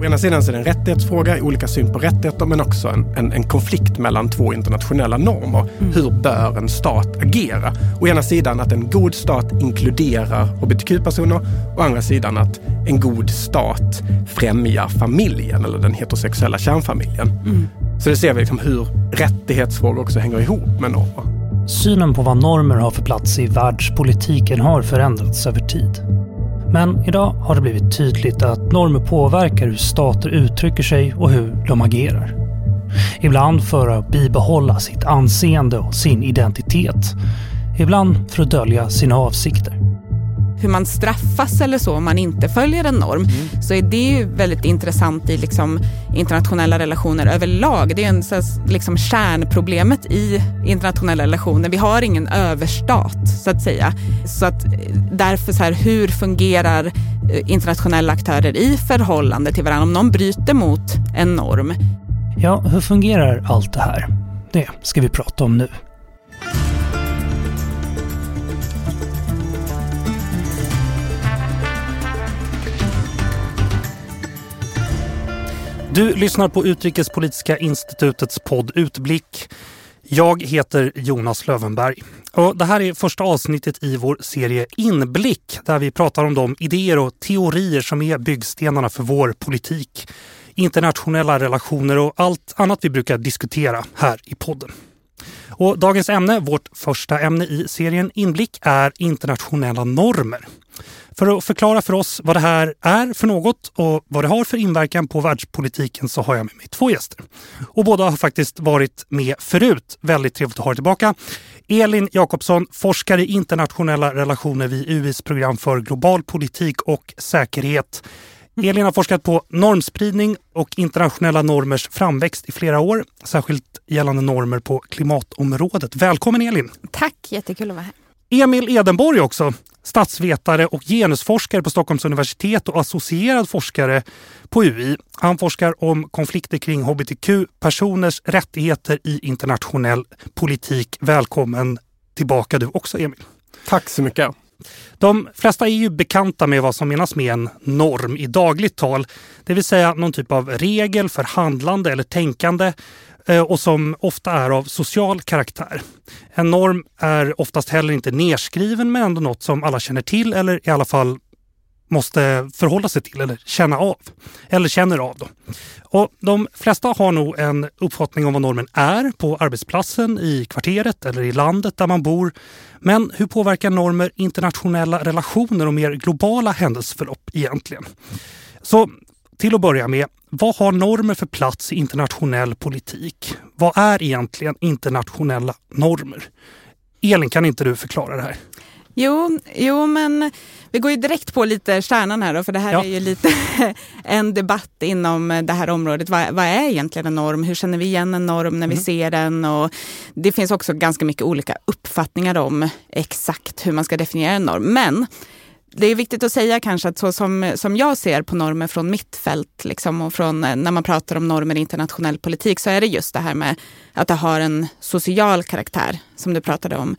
Å ena sidan så är det en rättighetsfråga, olika syn på rättigheter, men också en, en, en konflikt mellan två internationella normer. Mm. Hur bör en stat agera? Å ena sidan att en god stat inkluderar hbtq-personer, å andra sidan att en god stat främjar familjen eller den heterosexuella kärnfamiljen. Mm. Så det ser vi liksom hur rättighetsfrågor också hänger ihop med normer. Synen på vad normer har för plats i världspolitiken har förändrats över tid. Men idag har det blivit tydligt att normer påverkar hur stater uttrycker sig och hur de agerar. Ibland för att bibehålla sitt anseende och sin identitet. Ibland för att dölja sina avsikter hur man straffas eller så om man inte följer en norm, mm. så är det ju väldigt intressant i liksom internationella relationer överlag. Det är en liksom kärnproblemet i internationella relationer. Vi har ingen överstat så att säga. Så att därför så här, hur fungerar eh, internationella aktörer i förhållande till varandra om någon bryter mot en norm? Ja, hur fungerar allt det här? Det ska vi prata om nu. Du lyssnar på Utrikespolitiska institutets podd Utblick. Jag heter Jonas Lövenberg. Och det här är första avsnittet i vår serie Inblick där vi pratar om de idéer och teorier som är byggstenarna för vår politik, internationella relationer och allt annat vi brukar diskutera här i podden. Och dagens ämne, vårt första ämne i serien Inblick, är internationella normer. För att förklara för oss vad det här är för något och vad det har för inverkan på världspolitiken så har jag med mig två gäster. Och båda har faktiskt varit med förut. Väldigt trevligt att ha er tillbaka. Elin Jakobsson, forskare i internationella relationer vid UIs program för global politik och säkerhet. Elin har forskat på normspridning och internationella normers framväxt i flera år, särskilt gällande normer på klimatområdet. Välkommen Elin! Tack, jättekul att vara här. Emil Edenborg också, statsvetare och genusforskare på Stockholms universitet och associerad forskare på UI. Han forskar om konflikter kring hbtq-personers rättigheter i internationell politik. Välkommen tillbaka du också Emil. Tack så mycket. De flesta är ju bekanta med vad som menas med en norm i dagligt tal. Det vill säga någon typ av regel för handlande eller tänkande eh, och som ofta är av social karaktär. En norm är oftast heller inte nedskriven men ändå något som alla känner till eller i alla fall måste förhålla sig till eller känna av. Eller känner av. Då. Och de flesta har nog en uppfattning om vad normen är på arbetsplatsen, i kvarteret eller i landet där man bor. Men hur påverkar normer internationella relationer och mer globala händelseförlopp egentligen? Så till att börja med, vad har normer för plats i internationell politik? Vad är egentligen internationella normer? Elin, kan inte du förklara det här? Jo, jo, men vi går ju direkt på lite kärnan här då, för det här ja. är ju lite en debatt inom det här området. Vad, vad, är egentligen en norm? Hur känner vi igen en norm när vi mm. ser den? Och det finns också ganska mycket olika uppfattningar om exakt hur man ska definiera en norm. Men det är viktigt att säga kanske att så som, som jag ser på normer från mitt fält liksom, och från eh, när man pratar om normer i internationell politik så är det just det här med att det har en social karaktär som du pratade om.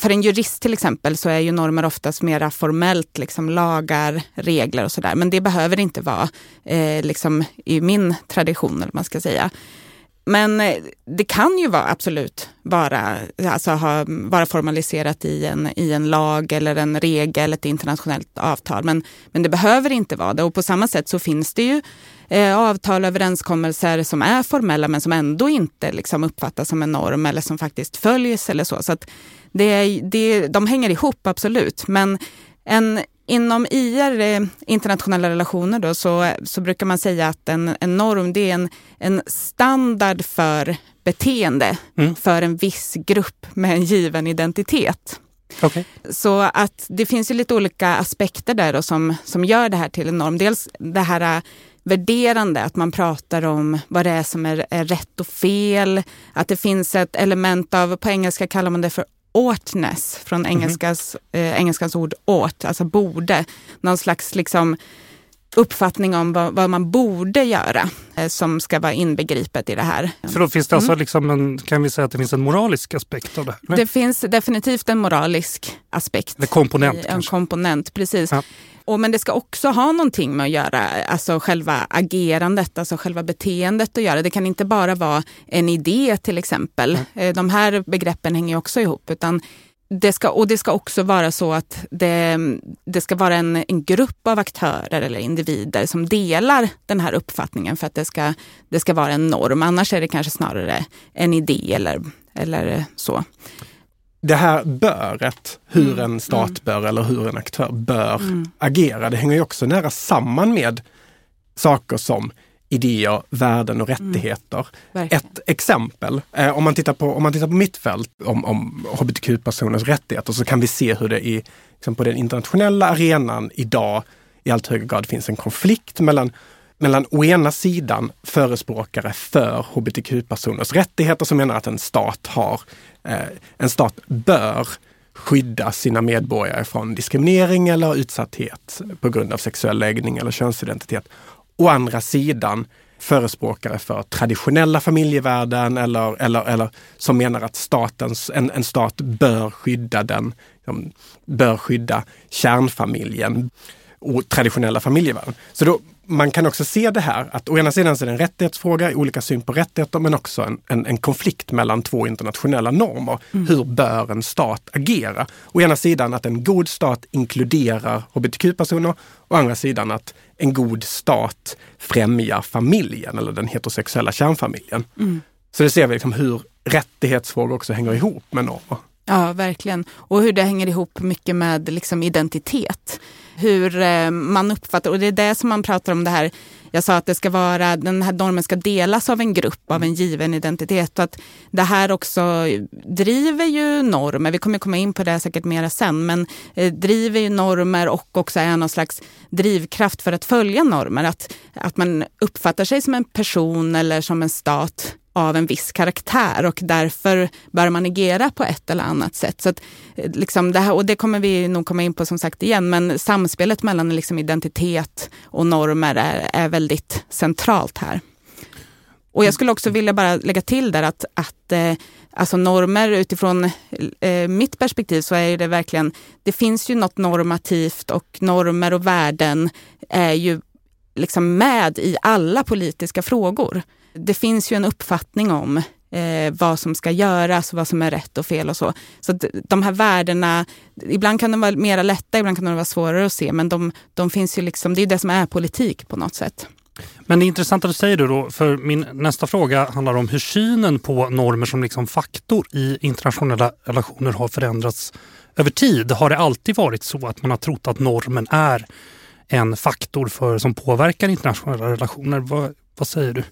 För en jurist till exempel så är ju normer oftast mera formellt, liksom lagar, regler och sådär. Men det behöver inte vara eh, liksom i min tradition, eller man ska säga. Men eh, det kan ju vara absolut vara, alltså ha, vara formaliserat i en, i en lag eller en regel, ett internationellt avtal. Men, men det behöver inte vara det. Och på samma sätt så finns det ju eh, avtal och överenskommelser som är formella men som ändå inte liksom, uppfattas som en norm eller som faktiskt följs eller så. Så att det, det, de hänger ihop, absolut. Men en Inom IR, eh, internationella relationer, då, så, så brukar man säga att en, en norm det är en, en standard för beteende mm. för en viss grupp med en given identitet. Okay. Så att det finns ju lite olika aspekter där då som, som gör det här till en norm. Dels det här äh, värderande, att man pratar om vad det är som är, är rätt och fel. Att det finns ett element av, på engelska kallar man det för oughtness från mhm. engelskans, mm. eh, engelskans ord ought, alltså borde. Någon slags liksom uppfattning om vad, vad, man borde göra eh, som ska vara inbegripet i det här. Så då finns det alltså mm. liksom en, kan vi säga att det finns en moralisk aspekt av det? Nej? Det finns definitivt en moralisk aspekt. En komponent En komponent, precis. Ja. Och, men det ska också ha någonting med att göra, alltså själva agerandet, alltså själva beteendet att göra. Det kan inte bara vara en idé till exempel. Mm. De här begreppen hänger också ihop. Utan det ska, och det ska också vara så att det, det ska vara en, en grupp av aktörer eller individer som delar den här uppfattningen för att det ska, det ska vara en norm. Annars är det kanske snarare en idé eller, eller så. Det här böret, hur mm. en stat mm. bör eller hur en aktör bör mm. agera, det hänger ju också nära samman med saker som idéer, värden och mm. rättigheter. Mm, Ett exempel, eh, om, man tittar på, om man tittar på mitt fält om, om hbtq-personers rättigheter så kan vi se hur det i, liksom på den internationella arenan idag i allt högre grad finns en konflikt mellan mellan å ena sidan förespråkare för hbtq-personers rättigheter som menar att en stat har, eh, en stat bör skydda sina medborgare från diskriminering eller utsatthet på grund av sexuell läggning eller könsidentitet å andra sidan förespråkare för traditionella familjevärden eller, eller, eller som menar att statens, en, en stat bör skydda den, bör skydda kärnfamiljen och traditionella familjevärden. Så då, man kan också se det här att å ena sidan så är det en rättighetsfråga, olika syn på rättigheter, men också en, en, en konflikt mellan två internationella normer. Mm. Hur bör en stat agera? Å ena sidan att en god stat inkluderar hbtq-personer, å andra sidan att en god stat främjar familjen eller den heterosexuella kärnfamiljen. Mm. Så det ser vi liksom hur rättighetsfrågor också hänger ihop med normer. Ja, verkligen. Och hur det hänger ihop mycket med liksom identitet. Hur eh, man uppfattar, och det är det som man pratar om det här, jag sa att det ska vara, den här normen ska delas av en grupp, av en given identitet. Att det här också driver ju normer, vi kommer komma in på det säkert mera sen, men eh, driver ju normer och också är någon slags drivkraft för att följa normer. Att, att man uppfattar sig som en person eller som en stat av en viss karaktär och därför bör man agera på ett eller annat sätt. Så att, eh, liksom det här, och det kommer vi nog komma in på som sagt igen, men samspelet mellan liksom identitet och normer är, är väldigt centralt här. Och jag skulle också vilja bara lägga till där att, att eh, alltså normer utifrån eh, mitt perspektiv så är det verkligen, det finns ju något normativt och normer och värden är ju liksom med i alla politiska frågor det finns ju en uppfattning om eh, vad som ska göras, vad som är rätt och fel och så. Så de här värdena, ibland kan de vara mera lätta, ibland kan de vara svårare att se, men de, de finns ju liksom, det är det som är politik på något sätt. Men det är intressant att du säger det då, för min nästa fråga handlar om hur synen på normer som liksom faktor i internationella relationer har förändrats över tid. Har det alltid varit så att man har trott att normen är en faktor för, som påverkar internationella relationer? Vad, vad säger du?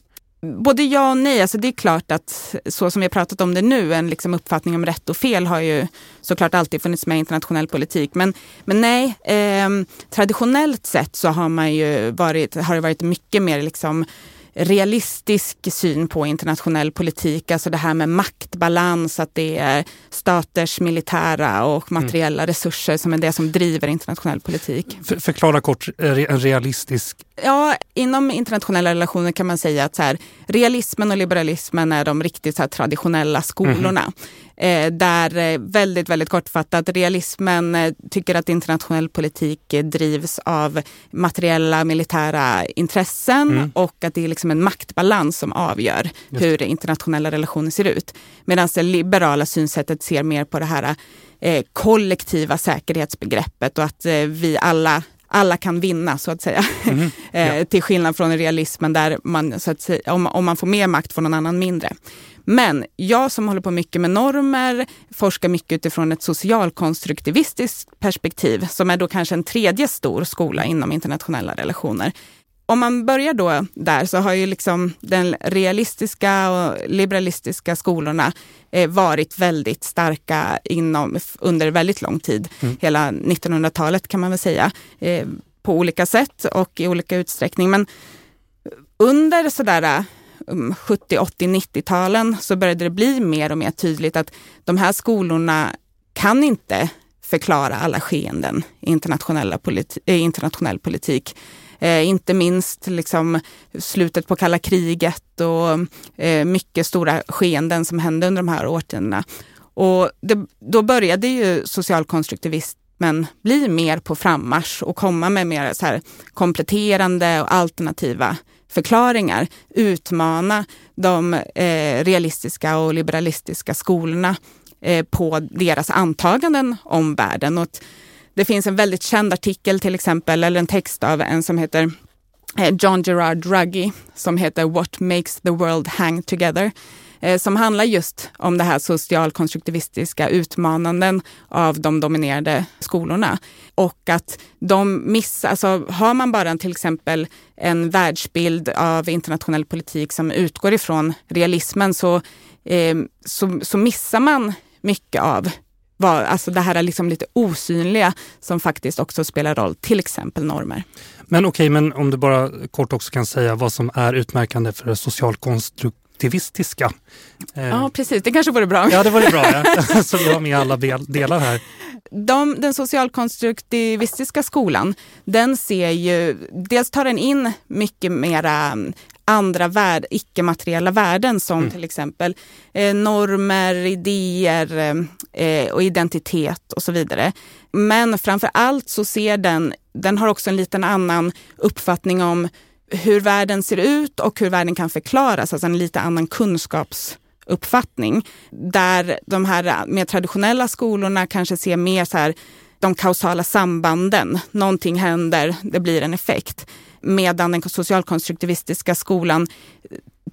Både ja och nej. Alltså det är klart att så som vi har pratat om det nu, en liksom uppfattning om rätt och fel har ju såklart alltid funnits med i internationell politik. Men, men nej, eh, traditionellt sett så har, man ju varit, har det varit mycket mer liksom realistisk syn på internationell politik, alltså det här med maktbalans, att det är staters militära och mm. materiella mm. resurser som är det som driver internationell politik. För, förklara kort, en realistisk... Ja, inom internationella relationer kan man säga att så här, realismen och liberalismen är de riktigt så traditionella skolorna. Mm. Eh, där eh, väldigt, väldigt kortfattat, realismen eh, tycker att internationell politik drivs av materiella militära intressen mm. och att det är liksom en maktbalans som avgör Just. hur internationella relationer ser ut. Medan det liberala synsättet ser mer på det här kollektiva säkerhetsbegreppet och att vi alla alla kan vinna så att säga. Mm. ja. Till skillnad från realismen där man, så att säga, om, om man får mer makt får någon annan mindre. Men jag som håller på mycket med normer forskar mycket utifrån ett socialkonstruktivistiskt perspektiv som är då kanske en tredje stor skola inom internationella relationer. Om man börjar då där så har ju liksom den realistiska och liberalistiska skolorna eh, varit väldigt starka inom, under väldigt long tid. Mm. Hela 1900-talet kan man väl säga. Eh, på olika sätt och i olika utsträckning. Men under sådär 70, 80, 90-talen så började det bli mer och mer tydligt att de här skolorna kan inte förklara alla skeenden i internationella politi eh, internationell politik. Eh, inte minst liksom slutet på kalla kriget och eh, mycket stora skeenden som hände under de här årtiondena. Och det, då började ju socialkonstruktivismen bli mer på frammarsch och komma med mer så här kompletterande och alternativa förklaringar. Utmana de eh, realistiska och liberalistiska skolorna eh, på deras antaganden om världen. Och det finns en väldigt känd artikel till exempel, eller en text av en som heter eh, John Gerard Ruggie som heter What makes the world hang together eh, som handlar just om det här socialkonstruktivistiska utmananden av de dominerade skolorna. Och att de missar, alltså har man bara till exempel en världsbild av internationell politik som utgår ifrån realismen så, eh, så, så missar man mycket av vad, alltså det här är liksom lite osynliga som faktiskt också spelar roll, till exempel normer. Men okej, okay, men om du bara kort också kan säga vad som är utmärkande för det socialkonstruktivistiska. Eh, ja, precis. Det kanske vore bra. Ja, det vore bra. Ja. Så vi har med alla delar här. De, den socialkonstruktivistiska skolan, den ser ju, dels tar den in mycket mera andra värd, icke-materiella värden som mm. till exempel eh, normer, idéer eh, och identitet och så vidare. Men framför allt så ser den, den har också en liten annan uppfattning om hur världen ser ut och hur världen kan förklaras, alltså en lite annan kunskapsuppfattning. Där de här mer traditionella skolorna kanske ser mer så här de kausala sambanden. Någonting händer, det blir en effekt medan den socialkonstruktivistiska skolan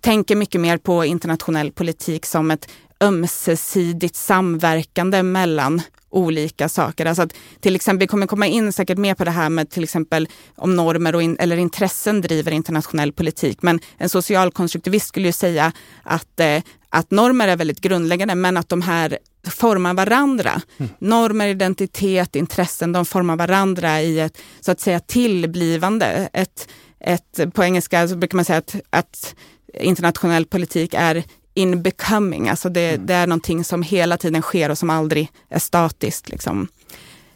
tänker mycket mer på internationell politik som ett ömsesidigt samverkande mellan olika saker. Alltså att till exempel, vi kommer komma in säkert mer på det här med till exempel om normer och in, eller intressen driver internationell politik. Men en socialkonstruktivist skulle ju säga att, eh, att normer är väldigt grundläggande men att de här formar varandra. Mm. Normer, identitet, intressen, de formar varandra i ett så att säga tillblivande. Ett, ett, på engelska så brukar man säga att, att internationell politik är in becoming, alltså det, mm. det, är någonting som hela tiden sker och som aldrig är statiskt. Liksom.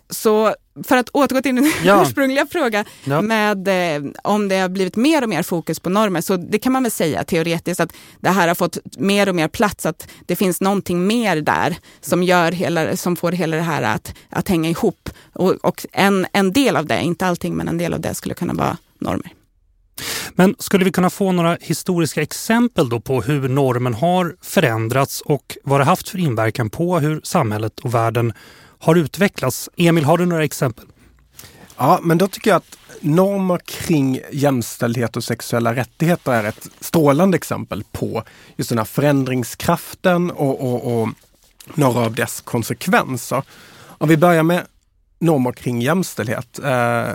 Så för att återgå till din ja. ursprungliga fråga ja. med eh, om det har blivit mer och mer fokus på normer, så det kan man väl säga teoretiskt att det här har fått mer och mer plats, att det finns någonting mer där som, gör hela, som får hela det här att, att hänga ihop. Och, och en, en del av det, inte allting, men en del av det skulle kunna vara normer. Men skulle vi kunna få några historiska exempel då på hur normen har förändrats och vad det haft för inverkan på hur samhället och världen har utvecklats? Emil, har du några exempel? Ja, men då tycker jag att normer kring jämställdhet och sexuella rättigheter är ett strålande exempel på just den här förändringskraften och, och, och några av dess konsekvenser. Om vi börjar med normer kring jämställdhet. Eh,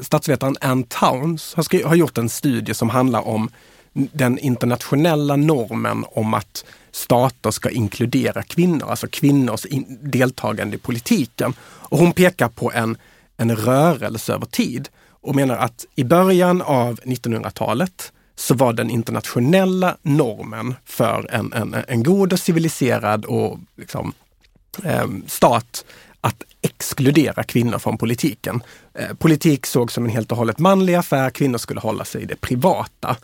statsvetaren Ann Towns har, har gjort en studie som handlar om den internationella normen om att stater ska inkludera kvinnor, alltså kvinnors in, deltagande i politiken. Och hon pekar på en, en rörelse över tid och menar att i början av 1900-talet så var den internationella normen för en, en, en god och civiliserad och liksom, eh, stat att exkludera kvinnor från politiken. Eh, politik sågs som en helt och hållet manlig affär, kvinnor skulle hålla sig i det privata.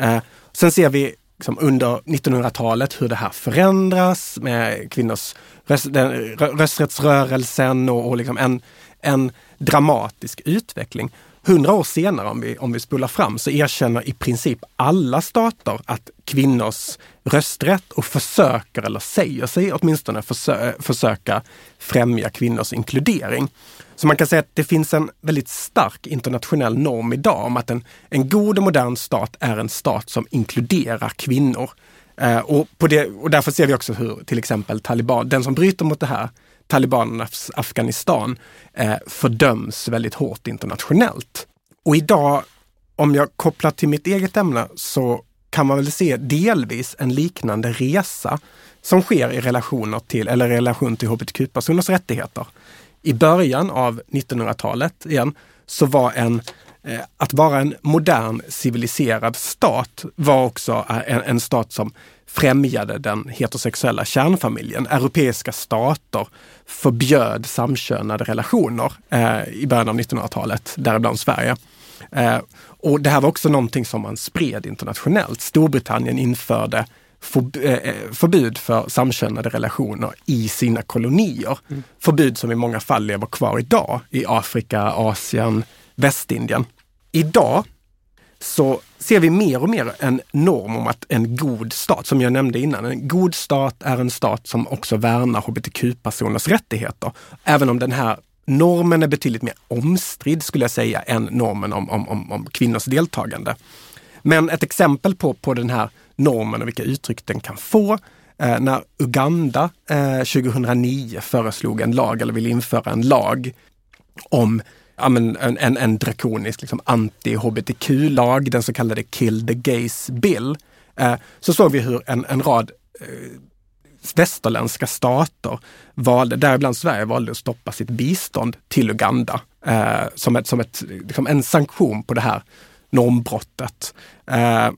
Eh, sen ser vi liksom under 1900-talet hur det här förändras med kvinnors röst, den, rösträttsrörelsen och, och liksom en, en dramatisk utveckling. Hundra år senare, om vi, om vi spolar fram, så erkänner i princip alla stater att kvinnors rösträtt och försöker, eller säger sig åtminstone försö försöka främja kvinnors inkludering. Så man kan säga att det finns en väldigt stark internationell norm idag om att en, en god och modern stat är en stat som inkluderar kvinnor. Eh, och, på det, och därför ser vi också hur till exempel taliban, den som bryter mot det här, talibanernas Afghanistan, eh, fördöms väldigt hårt internationellt. Och idag, om jag kopplar till mitt eget ämne, så kan man väl se delvis en liknande resa som sker i relationer till, eller relation till hbtq-personers rättigheter. I början av 1900-talet igen, så var en att vara en modern civiliserad stat var också en, en stat som främjade den heterosexuella kärnfamiljen. Europeiska stater förbjöd samkönade relationer eh, i början av 1900-talet, däribland Sverige. Eh, och det här var också någonting som man spred internationellt. Storbritannien införde eh, förbud för samkönade relationer i sina kolonier. Mm. Förbud som i många fall lever kvar idag i Afrika, Asien, Västindien. Idag så ser vi mer och mer en norm om att en god stat, som jag nämnde innan, en god stat är en stat som också värnar hbtq-personers rättigheter. Även om den här normen är betydligt mer omstridd skulle jag säga än normen om, om, om, om kvinnors deltagande. Men ett exempel på, på den här normen och vilka uttryck den kan få eh, när Uganda eh, 2009 föreslog en lag eller ville införa en lag om ja, men en, en, en drakonisk liksom, anti-hbtq-lag, den så kallade Kill the Gays Bill, eh, så såg vi hur en, en rad eh, västerländska stater valde, däribland Sverige, valde att stoppa sitt bistånd till Uganda eh, som, ett, som ett, liksom en sanktion på det här normbrottet. Eh,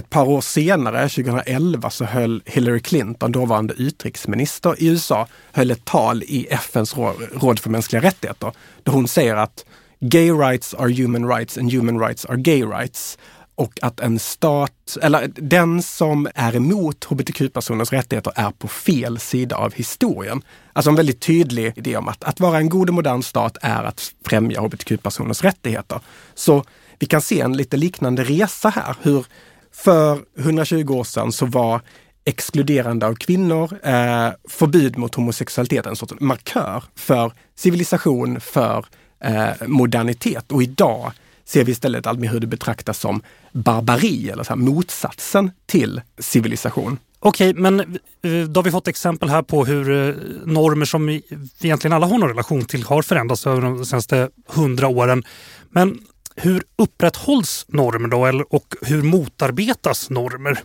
ett par år senare, 2011, så höll Hillary Clinton, dåvarande utrikesminister i USA, höll ett tal i FNs råd för mänskliga rättigheter där hon säger att gay rights are human rights and human rights are gay rights. Och att en stat, eller den som är emot hbtq-personers rättigheter är på fel sida av historien. Alltså en väldigt tydlig idé om att, att vara en god och modern stat är att främja hbtq-personers rättigheter. Så vi kan se en lite liknande resa här, hur för 120 år sedan så var exkluderande av kvinnor, eh, förbud mot homosexualitet en sorts markör för civilisation, för eh, modernitet. Och idag ser vi istället allt mer hur det betraktas som barbari eller så här, motsatsen till civilisation. Okej, men eh, då har vi fått exempel här på hur eh, normer som vi egentligen alla har någon relation till har förändrats över de senaste hundra åren. Men hur upprätthålls normer då och hur motarbetas normer?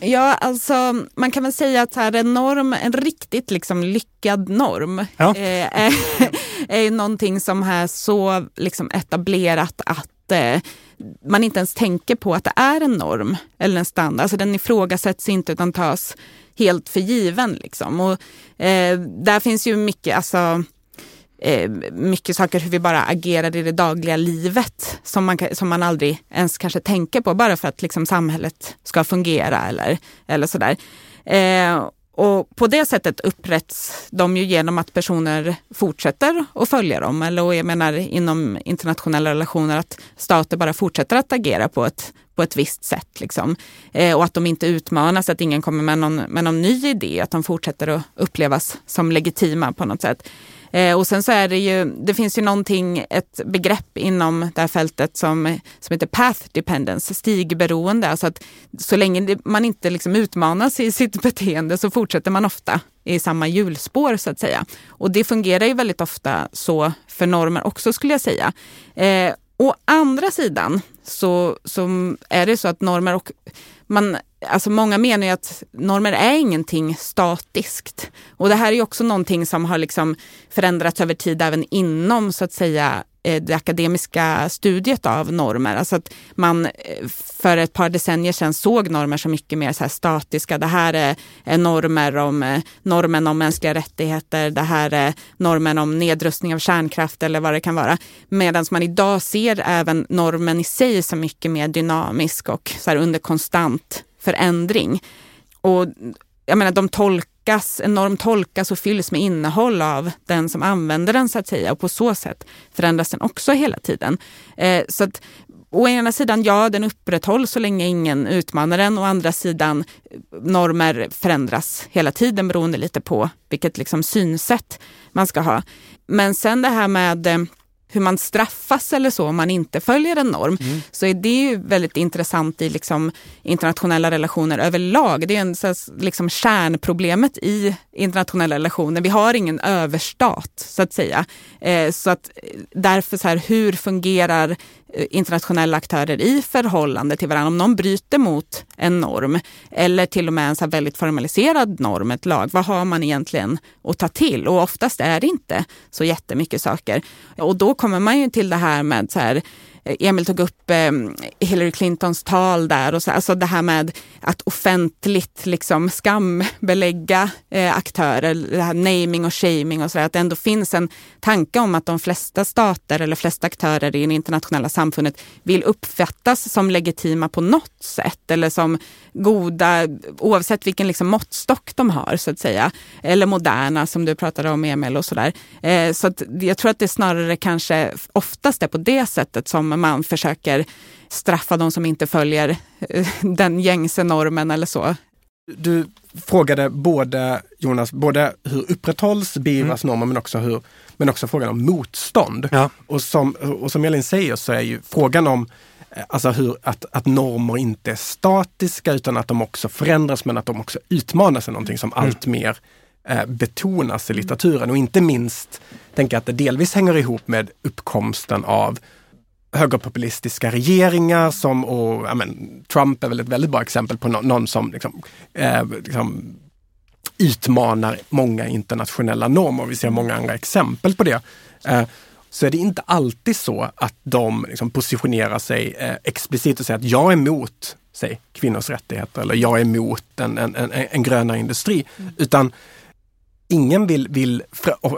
Ja, alltså man kan väl säga att här, en norm, en riktigt liksom lyckad norm ja. eh, är, är någonting som är så liksom etablerat att eh, man inte ens tänker på att det är en norm eller en standard. Alltså den ifrågasätts inte utan tas helt för given. Liksom. Och, eh, där finns ju mycket, alltså eh, mycket saker hur vi bara agerar i det dagliga livet som man, som man aldrig ens kanske tänker på bara för att liksom samhället ska fungera eller, eller sådär. Eh, och på det sättet upprätts de ju genom att personer fortsätter att följa dem. Eller och jag menar inom internationella relationer att stater bara fortsätter att agera på ett, på ett visst sätt. Liksom. Eh, och att de inte utmanas, att ingen kommer med någon, med någon ny idé, att de fortsätter att upplevas som legitima på något sätt. Eh, och sen så är det ju, det finns ju någonting, ett begrepp inom det här fältet som, som heter path dependence, stigberoende. Alltså att så länge man inte liksom utmanas i sitt beteende så fortsätter man ofta i samma hjulspår så att säga. Och det fungerar ju väldigt ofta så för normer också skulle jag säga. Eh, å andra sidan så, så är det så att normer och man, alltså många menar ju att normer är ingenting statiskt. Och det här är också någonting som har liksom förändrats över tid även inom så att säga eh, det akademiska studiet av normer. Alltså att man eh, för ett par decennier sedan såg normer som mycket mer så statiska. Det här är, normer om eh, normen om mänskliga rättigheter. Det här är normen om nedrustning av kärnkraft eller vad det kan vara. Medan man idag ser även normen i sig som mycket mer dynamisk och så under konstant förändring. Och jag menar, de tolkas, en norm tolkas och fylls med innehåll av den som använder den så att säga och på så sätt förändras den också hela tiden. Eh, så att å ena sidan, ja, den upprätthålls så länge ingen utmanar den. Å andra sidan, normer förändras hela tiden beroende lite på vilket liksom synsätt man ska ha. Men sen det här med eh, hur man straffas eller så om man inte följer en norm, mm. så är det ju väldigt intressant i liksom internationella relationer överlag. Det är en, så, liksom kärnproblemet i internationella relationer. Vi har ingen överstat så att säga. Eh, så att eh, därför så här, hur fungerar eh, internationella aktörer i förhållande till varandra. Om någon bryter mot en norm eller till och med en så väldigt formaliserad norm, ett lag, vad har man egentligen att ta till? Och oftast är det inte så jättemycket saker. Och då kommer man ju till det här med så här, Eh, Emil tog upp eh, Hillary Clintons tal där och så, alltså det här med att offentligt liksom skambelägga eh, aktörer, det här naming och shaming och så där, att det ändå finns en tanke om att de flesta stater eller flesta aktörer i det internationella samfundet vill uppfattas som legitima på något sätt eller som goda oavsett vilken liksom måttstock de har så att säga. Eller moderna som du pratade om Emil och sådär. Eh, så att jag tror att det snarare kanske oftast är på det sättet som man försöker straffa de som inte följer eh, den gängse normen eller så. Du frågade både, Jonas, både hur upprätthålls beivras mm. normer men också, hur, men också frågan om motstånd. Ja. Och, som, och som Elin säger så är ju frågan om eh, Alltså hur, att, att normer inte är statiska utan att de också förändras men att de också utmanas är någonting som mm. allt mer eh, betonas i litteraturen. Och inte minst tänker jag att det delvis hänger ihop med uppkomsten av högerpopulistiska regeringar som, och ja, men, Trump är väl ett väldigt bra exempel på no någon som liksom, eh, liksom utmanar många internationella normer. Vi ser många andra exempel på det. Eh, så är det inte alltid så att de liksom positionerar sig eh, explicit och säger att jag är emot säg, kvinnors rättigheter eller jag är emot en, en, en, en grönare industri. Mm. Utan ingen vill, vill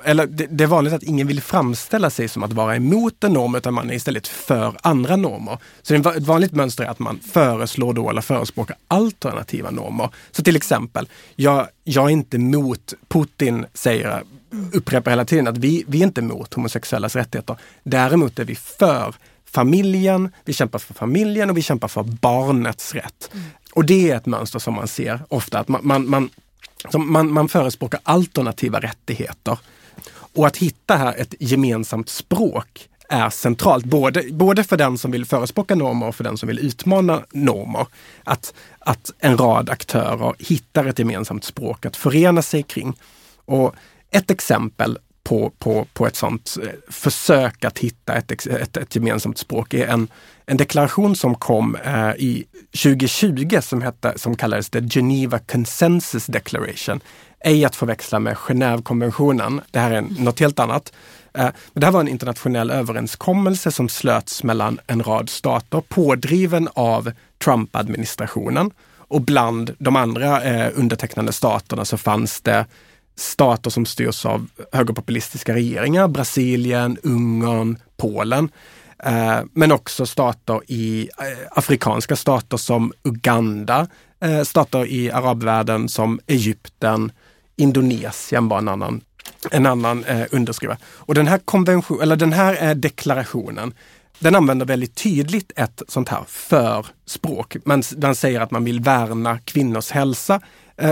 eller det är vanligt att ingen vill framställa sig som att vara emot en norm utan man är istället för andra normer. Så ett vanligt mönster är att man föreslår då eller förespråkar alternativa normer. Så till exempel, jag, jag är inte emot, Putin säger, upprepar hela tiden att vi, vi är inte emot homosexuellas rättigheter. Däremot är vi för familjen, vi kämpar för familjen och vi kämpar för barnets rätt. Mm. Och det är ett mönster som man ser ofta, att man, man, man man, man förespråkar alternativa rättigheter. Och att hitta här ett gemensamt språk är centralt, både, både för den som vill förespråka normer och för den som vill utmana normer. Att, att en rad aktörer hittar ett gemensamt språk att förena sig kring. Och ett exempel på, på, på ett sånt eh, försök att hitta ett, ett, ett gemensamt språk är en, en deklaration som kom eh, i 2020 som, hette, som kallades The Geneva Consensus Declaration. Ej att förväxla med Genèvekonventionen. Det här är något helt annat. Eh, det här var en internationell överenskommelse som slöts mellan en rad stater, pådriven av Trump-administrationen. Och bland de andra eh, undertecknande staterna så fanns det stater som styrs av högerpopulistiska regeringar, Brasilien, Ungern, Polen. Eh, men också stater i eh, afrikanska stater som Uganda, eh, stater i arabvärlden som Egypten, Indonesien var en annan, en annan underskrivare. Och den här, konvention, eller den här deklarationen den använder väldigt tydligt ett sånt här för-språk. Men den säger att man vill värna kvinnors hälsa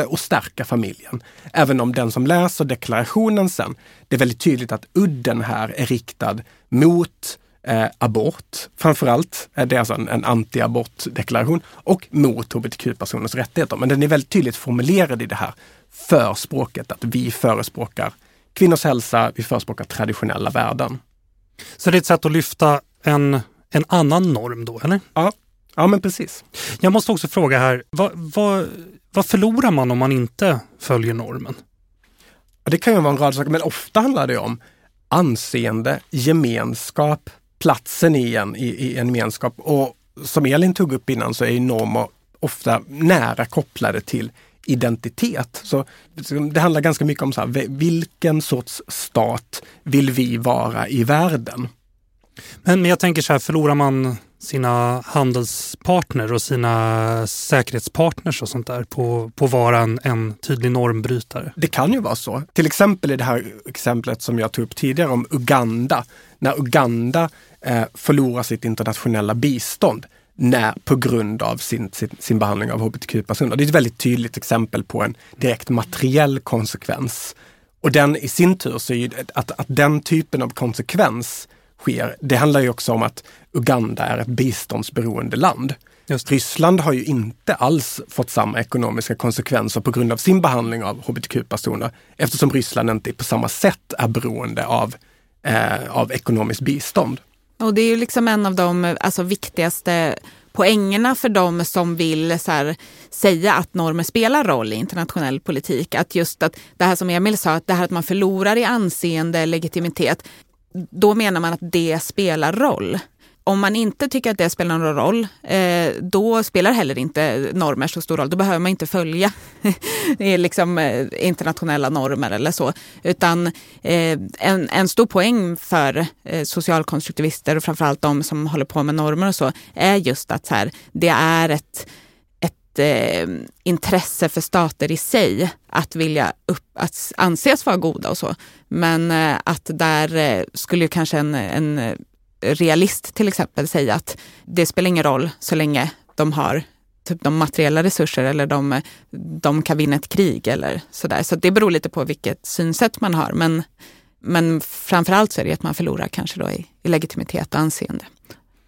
och stärka familjen. Även om den som läser deklarationen sen, det är väldigt tydligt att udden här är riktad mot eh, abort. Framförallt är det alltså en, en anti-abortdeklaration och mot hbtq-personers rättigheter. Men den är väldigt tydligt formulerad i det här förspråket att vi förespråkar kvinnors hälsa, vi förespråkar traditionella värden. Så det är ett sätt att lyfta en, en annan norm då, eller? Ja, ja men precis. Jag måste också fråga här, vad, vad, vad förlorar man om man inte följer normen? Det kan ju vara en rad saker, men ofta handlar det om anseende, gemenskap, platsen i en, i, i en gemenskap. Och som Elin tog upp innan så är normer ofta nära kopplade till identitet. Så det handlar ganska mycket om så här, vilken sorts stat vill vi vara i världen? Men, men jag tänker så här, förlorar man sina handelspartner och sina säkerhetspartners och sånt där på, på att vara en, en tydlig normbrytare? Det kan ju vara så. Till exempel i det här exemplet som jag tog upp tidigare om Uganda. När Uganda eh, förlorar sitt internationella bistånd när, på grund av sin, sin, sin behandling av hbtq-personer. Det är ett väldigt tydligt exempel på en direkt materiell konsekvens. Och den i sin tur så är ju att, att den typen av konsekvens sker. Det handlar ju också om att Uganda är ett biståndsberoende land. Just. Ryssland har ju inte alls fått samma ekonomiska konsekvenser på grund av sin behandling av hbtq-personer eftersom Ryssland inte på samma sätt är beroende av, eh, av ekonomiskt bistånd. Och det är ju liksom en av de alltså, viktigaste poängerna för de som vill så här, säga att normer spelar roll i internationell politik. Att just att det här som Emil sa, att det här att man förlorar i anseende, legitimitet, då menar man att det spelar roll. om man inte tycker att det spelar någon roll, eh, då spelar heller inte normer så stor roll. Då behöver man inte följa liksom, eh, internationella normer eller så. Utan eh, en, en stor poäng för eh, socialkonstruktivister och framförallt de som håller på med normer och så, är just att så här, det är ett eh, intresse för stater i sig att vilja upp, att anses vara goda och så. Men eh, att där eh, skulle kanske en, en realist till exempel säga att det spelar ingen roll så länge de har typ de materiella resurser eller de, de kan vinna ett krig eller sådär. Så det beror lite på vilket synsätt man har. Men, men framförallt så är det att man förlorar kanske då i, i legitimitet och anseende.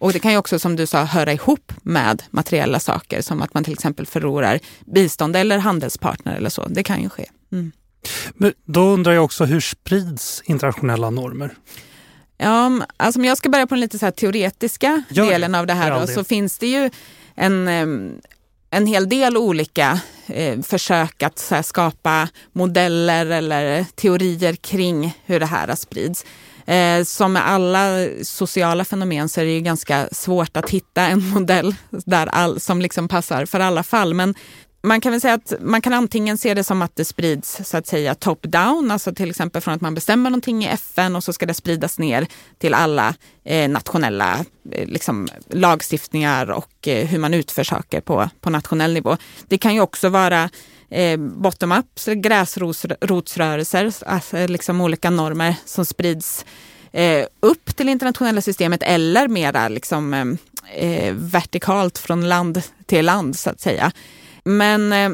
Och det kan ju också som du sa höra ihop med materiella saker som att man till exempel förlorar bistånd eller handelspartner eller så. Det kan ju ske. Mm. Men då undrar jag också hur sprids internationella normer? Ja, alltså om jag ska börja på den lite så teoretiska ja, delen av det här då, så finns det ju en, en hel del olika eh, försök att skapa modeller eller teorier kring hur det här sprids. Eh, som med alla sociala fenomen så är det ju ganska svårt att hitta en modell där all, som liksom passar för alla fall. Men man kan väl säga att man kan antingen se det som att det sprids så att säga top-down, alltså till exempel från att man bestämmer någonting i FN och så ska det spridas ner till alla eh, nationella eh, liksom, lagstiftningar och eh, hur man utför saker på, på nationell nivå. Det kan ju också vara eh, bottom-up, gräsrotsrörelser, alltså eh, liksom olika normer som sprids eh, upp till internationella systemet eller mera liksom, eh, eh vertikalt från land till land så att säga. Men eh,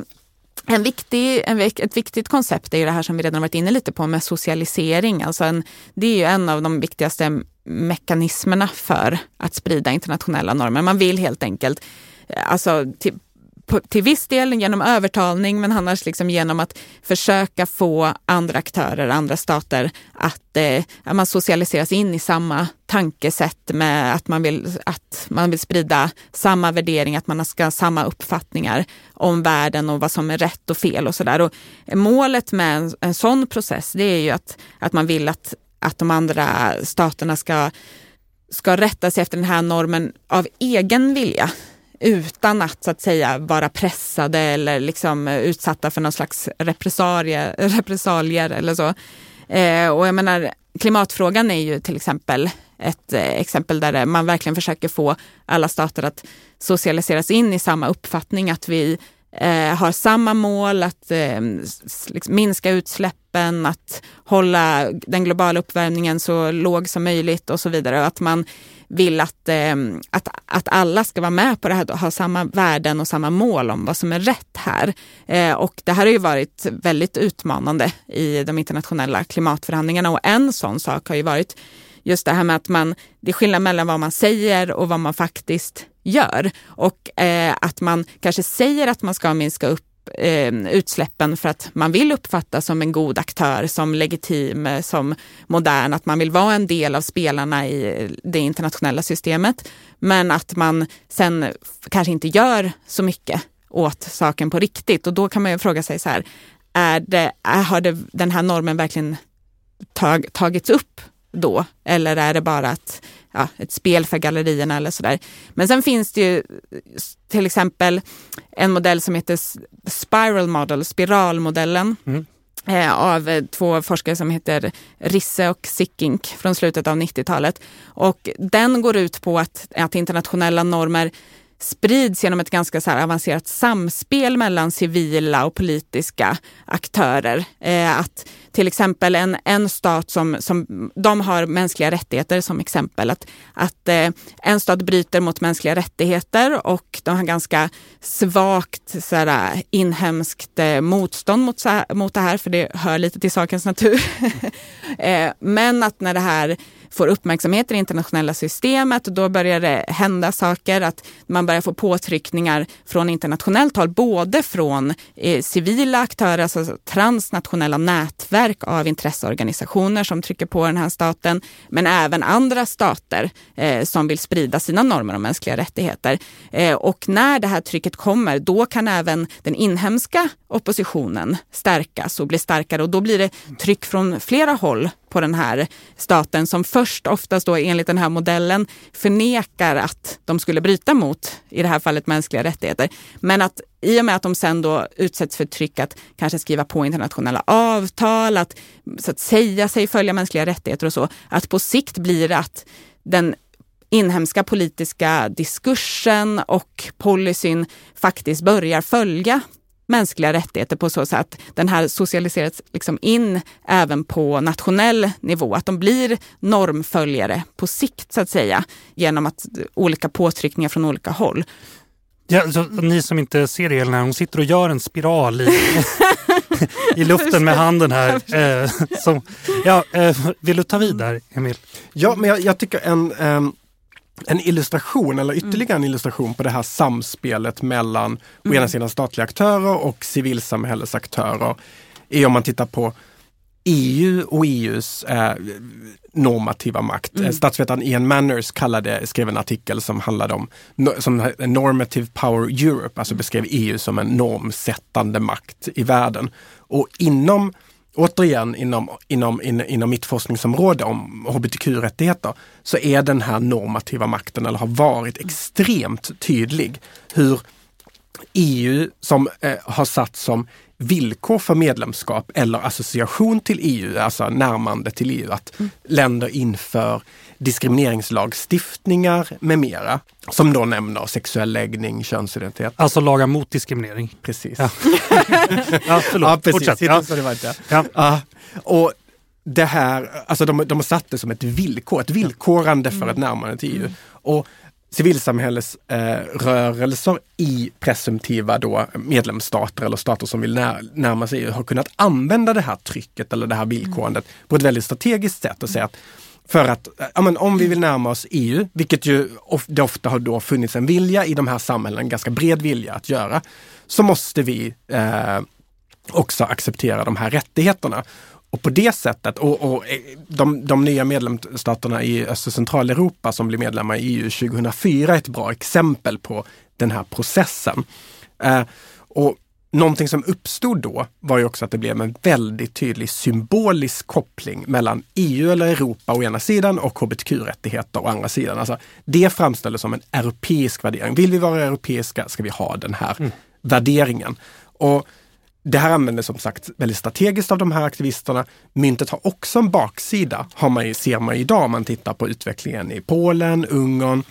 en viktig, en, ett viktigt koncept är det här som vi redan varit inne lite på med socialisering. Alltså en, det är ju en av de viktigaste mekanismerna för att sprida internationella normer. Man vill helt enkelt eh, alltså, typ till, till viss del genom övertalning men annars liksom genom att försöka få andra aktörer, andra stater att, eh, att man socialiseras in i samma tankesätt med att man, vill, att man vill sprida samma värdering, att man ska ha samma uppfattningar om världen och vad som är rätt och fel och sådär. Målet med en, en sån process det är ju att, att man vill att, att de andra staterna ska ska rätta sig efter den här normen av egen vilja utan att så att säga vara pressade eller liksom eh, utsatta för någon slags repressalier eller så. Eh, och jag menar, klimatfrågan är ju till exempel ett eh, exempel där eh, man verkligen försöker få alla stater att socialiseras in i samma uppfattning att vi eh, har samma mål att eh, liksom minska utsläppen, att hålla den globala uppvärmningen så låg som möjligt och så vidare. Och att man vill att, eh, att, att alla ska vara med på det här och ha samma värden och samma mål om vad som är rätt här. Eh, och det här har ju varit väldigt utmanande i de internationella klimatförhandlingarna och en sån sak har ju varit just det här med att man, det är skillnad mellan vad man säger och vad man faktiskt gör. Och eh, att man kanske säger att man ska minska upp eh, utsläppen för att man vill uppfattas som en god aktör, som legitim, eh, som modern, att man vill vara en del av spelarna i eh, det internationella systemet. Men att man sen kanske inte gör så mycket åt saken på riktigt. Och då kan man ju fråga sig så här, är det, har det, den här normen verkligen tag, tagits upp då? Eller är det bara att ja, ett spel för gallerierna eller sådär. Men sen finns det ju till exempel en modell som heter Spiral Model, spiralmodellen. Mm. Eh, av eh, två forskare som heter Risse och Sickink från slutet av 90-talet. Och den går ut på att, att internationella normer sprids genom ett ganska så avancerat samspel mellan civila och politiska aktörer. Eh, att till exempel en, en stat som, som de har mänskliga rättigheter som exempel. Att, att eh, en stat bryter mot mänskliga rättigheter och de har ganska svagt sådär, eh, inhemskt eh, motstånd mot, mot det här, för det hör lite till sakens natur. eh, men att när det här får uppmärksamhet i det internationella systemet och då börjar det hända saker, att man börjar få påtryckningar från internationellt håll, både från eh, civila aktörer, alltså transnationella nätverk av intresseorganisationer som trycker på den här staten, men även andra stater eh, som vill sprida sina normer om mänskliga rättigheter. Eh, och när det här trycket kommer, då kan även den inhemska oppositionen stärkas och bli starkare och då blir det tryck från flera håll på den här staten som först oftast då enligt den här modellen förnekar att de skulle bryta mot, i det här fallet mänskliga rättigheter. Men att i och med att de sen då utsätts för tryck att kanske skriva på internationella avtal, att, så att säga sig följa mänskliga rättigheter och så, att på sikt blir det att den inhemska politiska diskursen och policyn faktiskt börjar följa mänskliga rättigheter på så sätt att den här socialiseras liksom in även på nationell nivå. Att de blir normföljare på sikt så att säga genom att olika påtryckningar från olika håll. Ja, så, ni som inte ser det, Elina, hon sitter och gör en spiral i, i luften med handen här. Eh, som, ja, eh, vill du ta vid där, Emil? Ja, men jag, jag tycker en, um en illustration eller ytterligare en illustration på det här samspelet mellan mm. å ena mm. sidan statliga aktörer och civilsamhällesaktörer är om man tittar på EU och EUs eh, normativa makt. Mm. Statsvetaren Ian Manners kallade, skrev en artikel som handlade om som Normative Power Europe, alltså beskrev EU som en normsättande makt i världen. Och inom återigen inom, inom, in, inom mitt forskningsområde om hbtq-rättigheter så är den här normativa makten, eller har varit extremt tydlig, hur EU som eh, har satt som villkor för medlemskap eller association till EU, alltså närmande till EU, att mm. länder inför diskrimineringslagstiftningar med mera. Som då nämner sexuell läggning, könsidentitet. Alltså lagar mot diskriminering? Precis. Ja, ja förlåt. Ja, precis. Fortsätt. Ja. Så det var inte. Ja. ja. Och det här, alltså de, de har satt det som ett villkor, ett villkorande för ett närmande till EU. Och civilsamhällesrörelser eh, i presumtiva då medlemsstater eller stater som vill när, närma sig EU har kunnat använda det här trycket eller det här villkorandet på ett väldigt strategiskt sätt och säga att för att ja, men om vi vill närma oss EU, vilket ju of, det ofta har då funnits en vilja i de här samhällena, en ganska bred vilja att göra, så måste vi eh, också acceptera de här rättigheterna. Och på det sättet, och, och eh, de, de, nya medlemsstaterna i Öst och Centraleuropa som blev medlemmar i EU 2004 är ett bra exempel på den här processen. Eh, och Någonting som uppstod då var ju också att det blev en väldigt tydlig symbolisk koppling mellan EU eller Europa å ena sidan och hbtq-rättigheter å andra sidan. Alltså, det framställdes som en europeisk värdering. Vill vi vara europeiska ska vi ha den här mm. värderingen. Och det här användes som sagt väldigt strategiskt av de här aktivisterna. Myntet har också en baksida, har man, ser man idag om man tittar på utvecklingen i Polen, Ungern,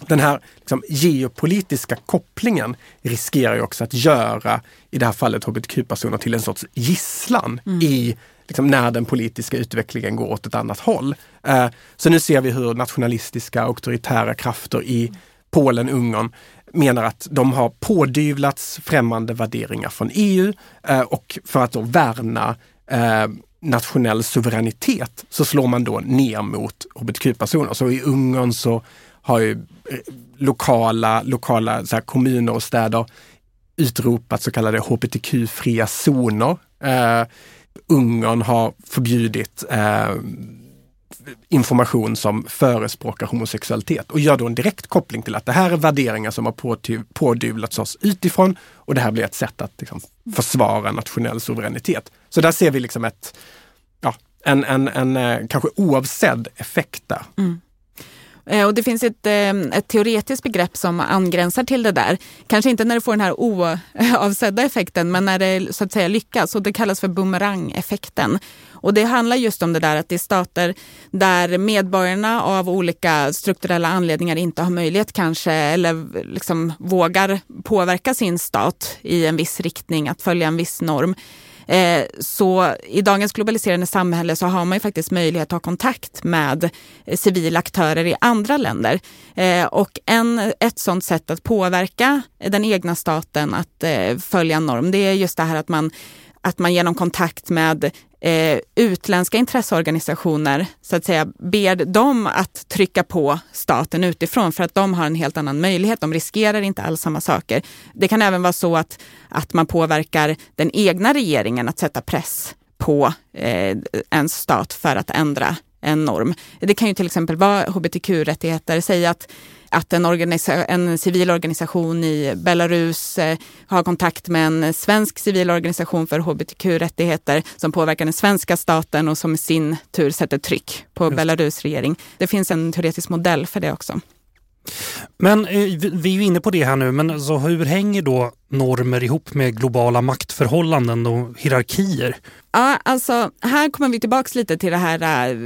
den här liksom, geopolitiska kopplingen riskerar ju också att göra, i det här fallet hbtq-personer, till en sorts gisslan mm. i liksom, när den politiska utvecklingen går åt ett annat håll. Eh, så nu ser vi hur nationalistiska auktoritära krafter i Polen, Ungern menar att de har pådyvlats främmande värderingar från EU eh, och för att då värna eh, nationell suveränitet så slår man då ner mot hbtq-personer. Så i Ungern så har ju eh, lokala, lokala så kommuner och städer utropat så kallade hbtq-fria zoner. Eh, Ungern har förbjudit eh, information som förespråkar homosexualitet och gör då en direkt koppling till att det här är värderingar som har pådyvlats oss utifrån och det här blir ett sätt att liksom, försvara nationell suveränitet. Så där ser vi liksom ett, ja, en, en, en, eh, kanske oavsedd effekt där. Mm. Eh, och det finns ett, eh, ett teoretiskt begrepp som angränsar till det där. Kanske inte när det får den här oavsedda effekten, men när det så att säga lyckas. Och det kallas för bumerangeffekten. Och det handlar just om det där att det är stater där medborgarna av olika strukturella anledningar inte har möjlighet kanske eller liksom vågar påverka sin stat i en viss riktning, att följa en viss norm. Eh, så i dagens globaliserade samhälle så har man ju faktiskt möjlighet att ha kontakt med eh, civila aktörer i andra länder. Eh, och en, ett sådant sätt att påverka den egna staten att eh, följa en norm, det är just det här att man att man genom kontakt med eh, utländska intresseorganisationer så att säga ber dem att trycka på staten utifrån för att de har en helt annan möjlighet. De riskerar inte alls samma saker. Det kan även vara så att, att man påverkar den egna regeringen att sätta press på eh, en stat för att ändra en norm. Det kan ju till exempel vara hbtq-rättigheter. Säga att att en, organisa- en civil organisation i Belarus eh, har kontakt med en svensk civil organisation för hbtq-rättigheter som påverkar den svenska staten och som i sin tur sätter tryck på Just. Belarus regering. Det finns en teoretisk modell för det också. Men eh, vi är ju inne på det här nu, men alltså, hur hänger då normer ihop med globala maktförhållanden och hierarkier? Ja, alltså här kommer vi tillbaka lite till det här eh,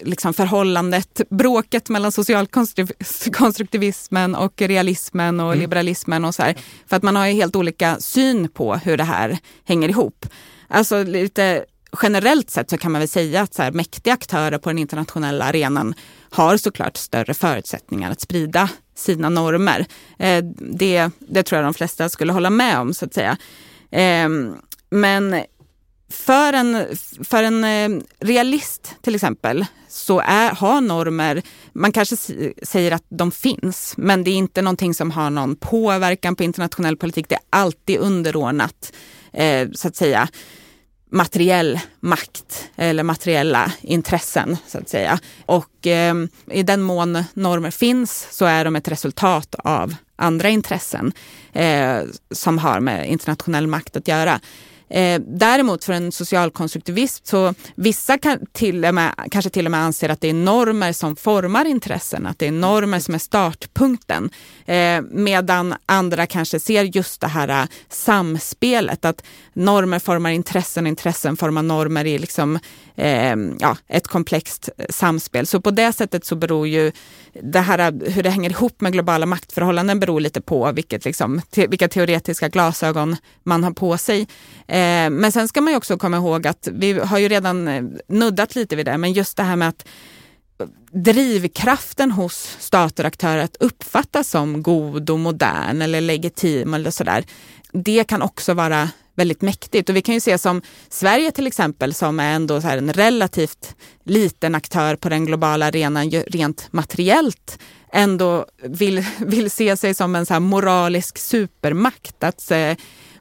liksom förhållandet, bråket mellan socialkonstruktivismen och realismen och mm. liberalismen och så här. För att man har ju helt olika syn på hur det här hänger ihop. Alltså lite generellt sett så kan man väl säga att så här, mäktiga aktörer på den internationella arenan har såklart större förutsättningar att sprida sina normer. Eh, det, det tror jag de flesta skulle hålla med om så att säga. Eh, men för en, för en eh, realist till exempel så är, har normer, man kanske säger att de finns, men det är inte någonting som har någon påverkan på internationell politik. Det är alltid underordnat, eh, så att säga, materiell makt eller materiella intressen så att säga. Och eh, i den mån normer finns så är de ett resultat av andra intressen eh, som har med internationell makt att göra. Eh, däremot för en socialkonstruktivist så vissa kan till och med, kanske till och med anser att det är normer som formar intressen, att det är normer som är startpunkten. Eh, medan andra kanske ser just det här eh, samspelet, att normer formar intressen, intressen formar normer i liksom, eh, ja, ett komplext samspel. Så på det sättet så beror ju det här, eh, hur det hänger ihop med globala maktförhållanden beror lite på vilket, liksom, te, vilka teoretiska glasögon man har på sig. Eh, men sen ska man ju också komma ihåg att vi har ju redan eh, nuddat lite vid det, men just det här med att drivkraften hos stater och aktörer att uppfattas som god och modern eller legitim eller sådär. Det kan också vara väldigt mäktigt. Och vi kan ju se som Sverige till exempel som är ändå så en relativt liten aktör på den globala arenan rent materiellt ändå vill, vill se sig som en så moralisk supermakt. Att eh,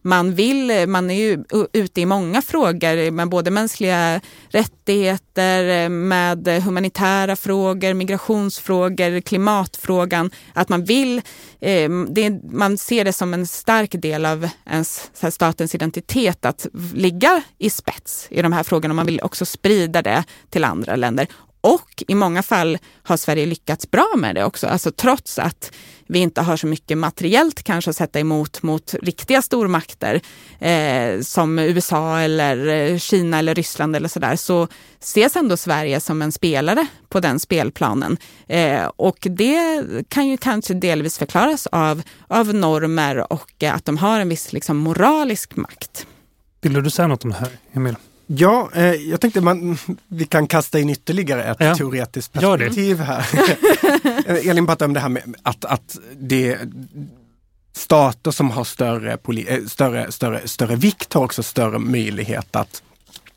man vill, man är ju ute i många frågor med både mänskliga rättigheter, med humanitära frågor, migrationsfrågor, klimatfrågan. Att man vill, eh, det, man ser det som en stark del av ens, här, statens identitet att ligga i spets i de här frågorna. Man vill också sprida det till andra länder. Och i många fall har Sverige lyckats bra med det också. Alltså trots att vi inte har så mycket materiellt kanske att sätta emot mot riktiga stormakter eh, som USA eller eh, Kina eller Ryssland eller sådär så ses ändå Sverige som en spelare på den spelplanen. Eh, och det kan ju kanske delvis förklaras av, av normer och att de har en viss liksom, moralisk makt. Vill du säga något om det här, Emil? Ja, eh, jag tänkte man, vi kan kasta in ytterligare ett ja. teoretiskt perspektiv här. Elin pratade om det här med att, att det stater som har större, poli, större, större, större vikt har också större möjlighet att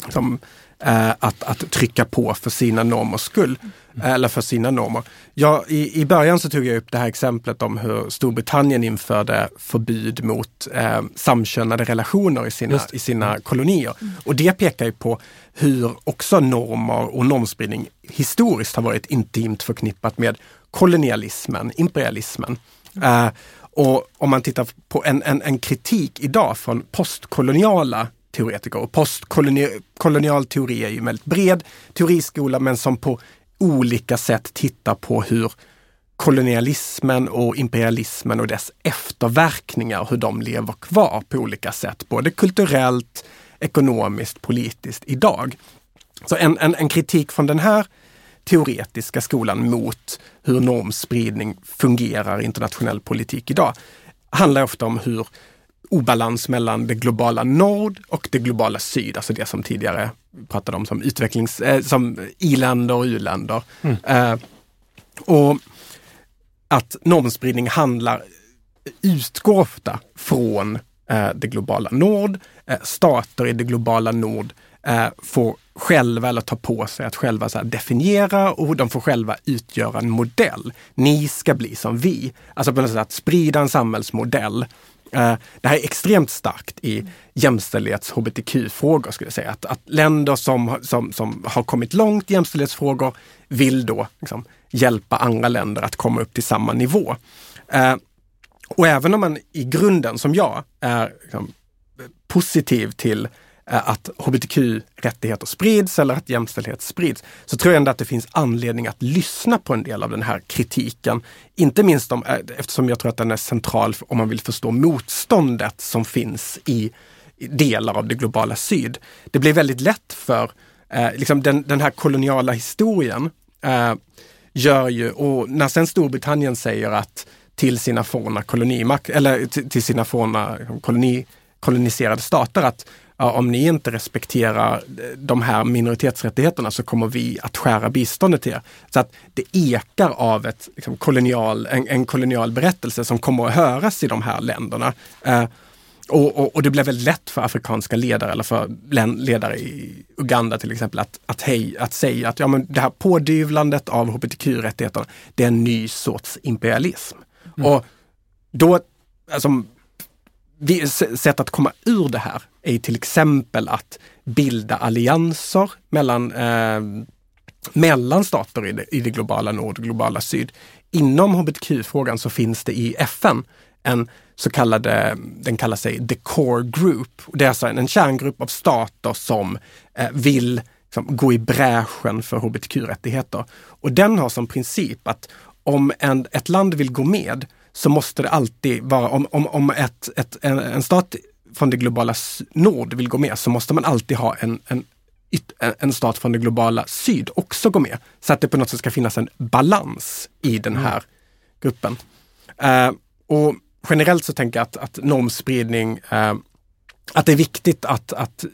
som, eh, att, att trycka på för sina normers skull. Mm. Eller för sina normer. Ja, i, I början så tog jag upp det här exemplet om hur Storbritannien införde förbud mot eh, samkönade relationer i sina, i sina kolonier. Mm. Och det pekar ju på hur också normer och normspridning historiskt har varit intimt förknippat med kolonialismen, imperialismen. Mm. Eh, och om man tittar på en, en, en kritik idag från postkoloniala teoretiker. Och postkolonial teori är ju en väldigt bred teoriskola men som på olika sätt tittar på hur kolonialismen och imperialismen och dess efterverkningar, hur de lever kvar på olika sätt, både kulturellt, ekonomiskt, politiskt idag. Så en, en, en kritik från den här teoretiska skolan mot hur normspridning fungerar i internationell politik idag handlar ofta om hur obalans mellan det globala nord och det globala syd, alltså det som tidigare pratade om som utvecklings, eh, som i-länder och u-länder. Mm. Eh, och att normspridning handlar, utgår ofta från eh, det globala nord. Eh, stater i det globala nord eh, får själva eller ta på sig att själva så definiera och de får själva utgöra en modell. Ni ska bli som vi. Alltså på något sätt att sprida en samhällsmodell Eh, det här är extremt starkt i jämställdhets hbtq-frågor skulle jag säga. Att, att länder som, som, som har kommit långt i jämställdhetsfrågor vill då liksom hjälpa andra länder att komma upp till samma nivå. Eh, och även om man i grunden, som jag, är liksom, positiv till eh, Eh, att hbtq-rättigheter sprids eller att jämställdhet sprids, så tror jag ändå att det finns anledning att lyssna på en del av den här kritiken. Inte minst om, eh, eftersom jag tror att den är central om man vill förstå motståndet som finns i delar av det globala syd. Det blir väldigt lätt för eh, liksom den, den här koloniala historien eh, gör ju, och när sen Storbritannien säger att till sina forna kolonimak eller till sina forna koloni, koloniserade stater att ja, om ni inte respekterar de här minoritetsrättigheterna så kommer vi att skära biståndet till er. Så att det ekar av ett, liksom, kolonial, en, en kolonial berättelse som kommer att höras i de här länderna. Eh, och, och, och, det blev väldigt lätt för afrikanska ledare eller för ledare i Uganda till exempel att, att, hej, att säga att ja, men det här pådyvlandet av hbtq-rättigheterna, det är en ny sorts imperialism. Mm. Och då, alltså, sätt att komma ur det här är till exempel att bilda allianser mellan, eh, mellan stater i det, i det globala nord och globala syd. Inom hbtq-frågan så finns det i FN en så kallade, den kallar sig The Core Group. Det är alltså en, kärngrupp av stater som eh, vill liksom, gå i bräschen för hbtq-rättigheter. Och den har som princip att om en, ett land vill gå med så måste det alltid vara, om, om, om ett, ett, en, en stat från det globala nord vill gå med så måste man alltid ha en, en, en stat från det globala syd också gå med. Så att det på något sätt ska finnas en balans i den här mm. gruppen. Uh, och generellt så tänker jag att, att normspridning, uh, att det är viktigt att, att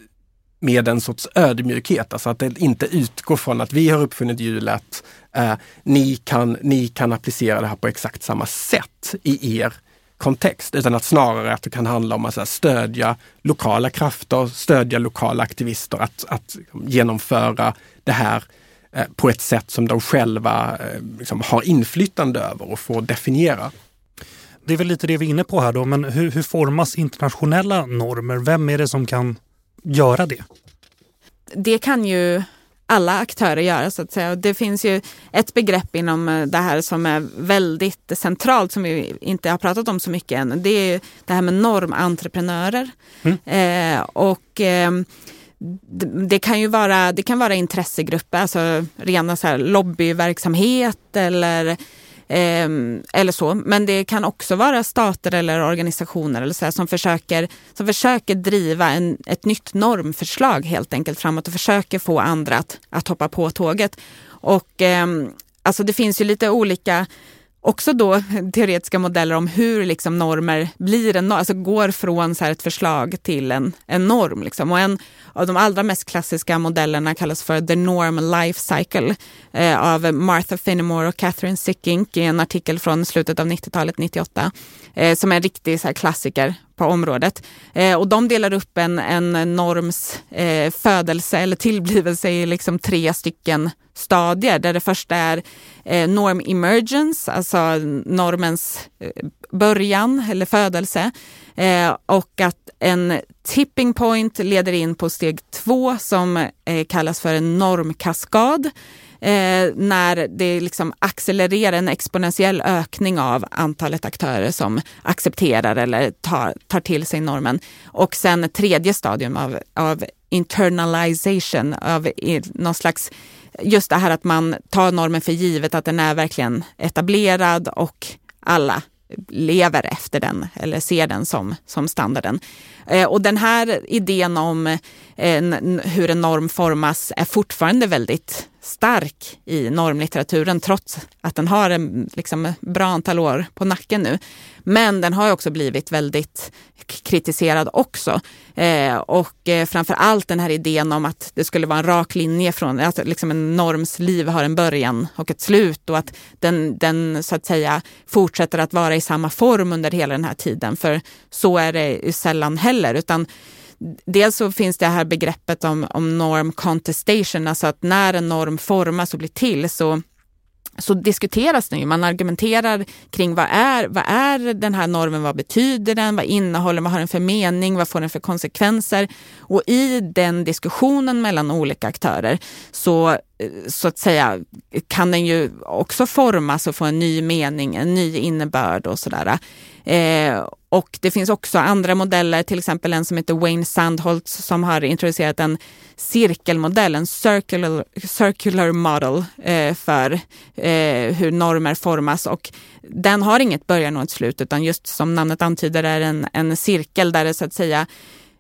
med en sorts ödmjukhet, alltså att det inte utgår från att vi har uppfunnit hjulet, eh, ni, kan, ni kan applicera det här på exakt samma sätt i er kontext, utan att snarare att det kan handla om att här, stödja lokala krafter, stödja lokala aktivister att, att genomföra det här eh, på ett sätt som de själva eh, liksom, har inflytande över och får definiera. Det är väl lite det vi är inne på här då, men hur, hur formas internationella normer? Vem är det som kan göra det? Det kan ju alla aktörer göra så att säga. Det finns ju ett begrepp inom eh, det här som är väldigt centralt som vi inte har pratat om så mycket än. Det är det här med normentreprenörer. Mm. Eh, och eh, det kan ju vara, det kan vara intressegrupper, alltså rena så här lobbyverksamhet eller Ehm, eller så. Men det kan också vara stater eller organisationer eller så här, som, försöker, som försöker driva en, ett nytt normförslag helt enkelt framåt och försöker få andra att, att hoppa på tåget. Och eh, alltså det finns ju lite olika också då teoretiska modeller om hur liksom normer blir en norm, alltså går från så ett förslag till en, en norm. Liksom. Och en av de allra mest klassiska modellerna kallas för The Norm Life Cycle eh, av Martha Finnemore och Catherine Sickink i en artikel från slutet av 90-talet, 98, eh, som är en riktig så klassiker på området. Eh, och de delar upp en, en norms eh, födelse eller tillblivelse i liksom tre stycken stadier. Där det första är eh, norm emergence, alltså normens eh, början eller födelse. Eh, och att en tipping point leder in på steg två som eh, kallas för en normkaskad eh, när det liksom accelererar en exponentiell ökning av antalet aktörer som accepterar eller tar, tar till sig normen. Och sen tredje stadium av, av internalization, av någon slags just det här att man tar normen för givet, att den är verkligen etablerad och alla lever efter den eller ser den som, som standarden. Eh, och den här idén om eh, hur en norm formas är fortfarande väldigt stark i normlitteraturen trots att den har en liksom, bra antal år på nacken nu. Men den har också blivit väldigt kritiserad också. Eh, och eh, framför allt den här idén om att det skulle vara en rak linje från, att liksom en norms liv har en början och ett slut och att den, den så att säga fortsätter att vara i samma form under hela den här tiden. För så är det sällan heller, utan Dels så finns det här begreppet om, om norm contestation, alltså att när en norm formas och blir till så så diskuteras det ju. Man argumenterar kring vad är, vad är den här normen, vad betyder den, vad innehåller vad har den för mening, vad får den för konsekvenser? Och i den diskussionen mellan olika aktörer så, så att säga, kan den ju också formas och få en ny mening, en ny innebörd och sådär. Eh, och det finns också andra modeller, till exempel en som heter Wayne Sandholtz som har introducerat en cirkelmodell, en circular, circular model eh, för eh, hur normer formas. Och den har inget början och ett slut utan just som namnet antyder är en, en cirkel där det så att säga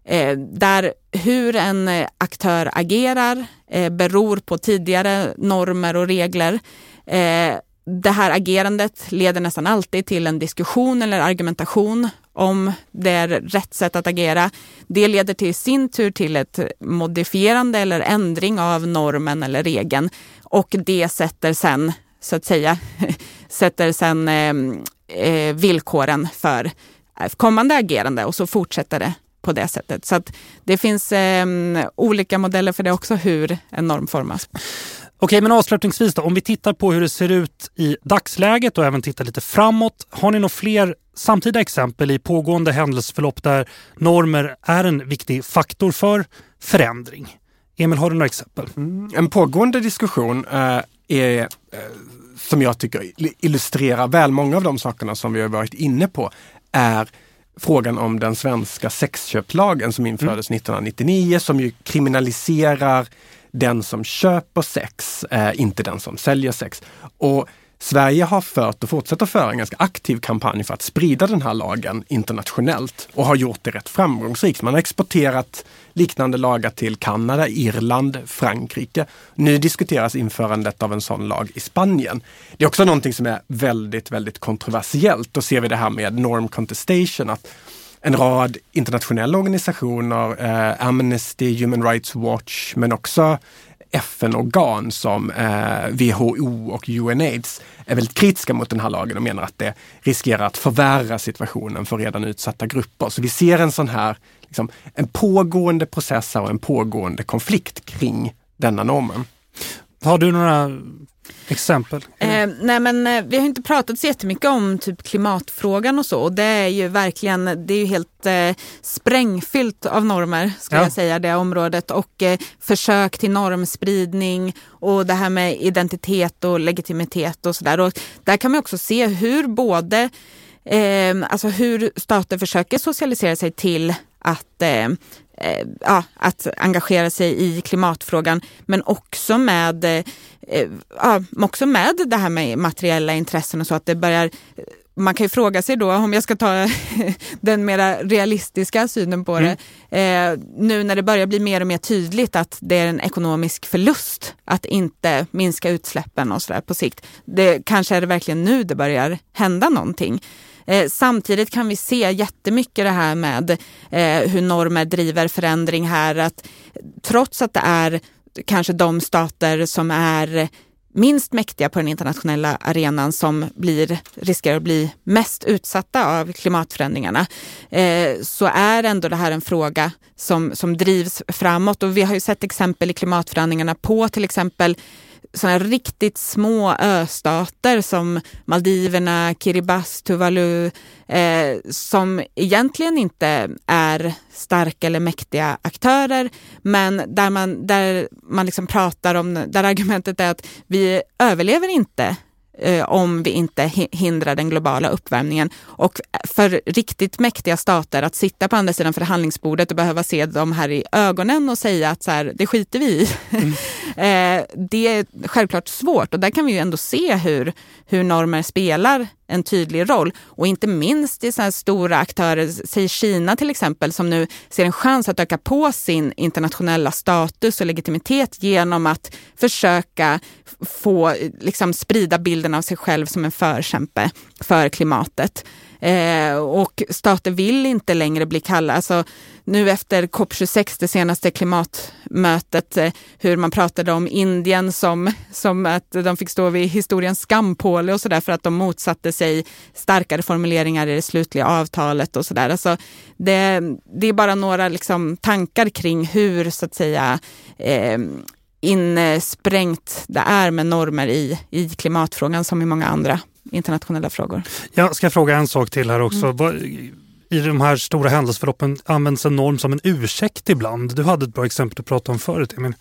eh, där hur en aktör agerar eh, beror på tidigare normer och regler eh, det här agerandet leder nästan alltid till en diskussion eller argumentation om det är rätt sätt att agera. Det leder till sin tur till ett modifierande eller ändring av normen eller regeln och det sätter sen, så att säga, sätter sen ehm, eh, villkoren för eh, kommande agerande och så fortsätter det på det sättet. Så att det finns eh, olika modeller för det också, hur en norm formas. Okej, men avslutningsvis då, om vi tittar på hur det ser ut i dagsläget och även tittar lite framåt. Har ni några fler samtida exempel i pågående händelseförlopp där normer är en viktig faktor för förändring? Emil, har du några exempel? Mm, en pågående diskussion uh, är uh, som jag tycker illustrerar väl många av de sakerna som vi har varit inne på är frågan om den svenska sexköpslagen som infördes mm. 1999 som ju kriminaliserar den som köper sex, eh, inte den som säljer sex. Och Sverige har fört och fortsätter föra en ganska aktiv kampanj för att sprida den här lagen internationellt och har gjort det rätt framgångsrikt. Man har exporterat liknande lagar till Kanada, Irland, Frankrike. Nu diskuteras införandet av en sån lag i Spanien. Det är också någonting som är väldigt, väldigt kontroversiellt. Då ser vi det här med norm contestation, att en rad internationella organisationer, eh, Amnesty, Human Rights Watch, men också FN-organ som eh, WHO och UNAIDS är väldigt kritiska mot den här lagen och menar att det riskerar att förvärra situationen för redan utsatta grupper. Så vi ser en sån här, liksom, en pågående process och en pågående konflikt kring denna normen. Har du några Exempel? Eh, nej men eh, vi har inte pratat så jättemycket om typ klimatfrågan och så. Och det är ju verkligen, det är ju helt eh, sprängfyllt av normer, ska ja. jag säga, det området. Och eh, försök till normspridning och det här med identitet och legitimitet och sådär. Där kan man också se hur både eh, alltså hur stater försöker socialisera sig till att eh, eh, ja, att engagera sig i klimatfrågan men också med, eh, ja, också med det här med materiella intressen och så att det börjar man kan ju fråga sig då, om jag ska ta den mera realistiska synen på det, mm. eh, nu när det börjar bli mer och mer tydligt att det är en ekonomisk förlust att inte minska utsläppen och sådär på sikt. Det, kanske är det verkligen nu det börjar hända någonting. Eh, samtidigt kan vi se jättemycket det här med eh, hur normer driver förändring här. Att trots att det är kanske de stater som är minst mäktiga på den internationella arenan som blir, riskerar att bli mest utsatta av klimatförändringarna eh, så är ändå det här en fråga som, som drivs framåt. Och vi har ju sett exempel i klimatförändringarna på till exempel sådana riktigt små östater som Maldiverna, Kiribati, Tuvalu eh, som egentligen inte är starka eller mäktiga aktörer men där man, där man liksom pratar om, där argumentet är att vi överlever inte eh, om vi inte hindrar den globala uppvärmningen. Och för riktigt mäktiga stater att sitta på andra sidan förhandlingsbordet och behöva se dem här i ögonen och säga att så här, det skiter vi i. Mm. eh, det är självklart svårt och där kan vi ju ändå se hur, hur normer spelar en tydlig roll. Och inte minst i så stora aktörer, säg Kina till exempel, som nu ser en chans att öka på sin internationella status och legitimitet genom att försöka få, liksom, sprida bilden av sig själv som en förkämpe för klimatet. Eh, och stater vill inte längre bli kallade, alltså nu efter COP26, det senaste klimatmötet, eh, hur man pratade om Indien som, som att de fick stå vid historiens skampåle och sådär för att de motsatte sig starkare formuleringar i det slutliga avtalet och sådär. Alltså det, det är bara några liksom tankar kring hur så att säga eh, insprängt det är med normer i, i klimatfrågan som i många andra internationella frågor. Jag ska fråga en sak till här också. Mm. I de här stora händelseförloppen används en norm som en ursäkt ibland. Du hade ett bra exempel att prata om förut, Emil.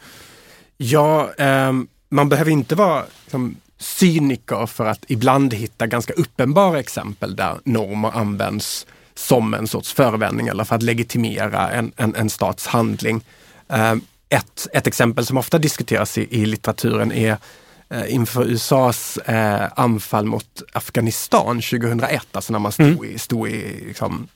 Ja, eh, man behöver inte vara liksom, cyniker för att ibland hitta ganska uppenbara exempel där normer används som en sorts förevändning eller för att legitimera en, en, en stats handling. Eh, ett, ett exempel som ofta diskuteras i, i litteraturen är eh, inför USAs eh, anfall mot Afghanistan 2001, alltså när man stod mm. i, stod i liksom,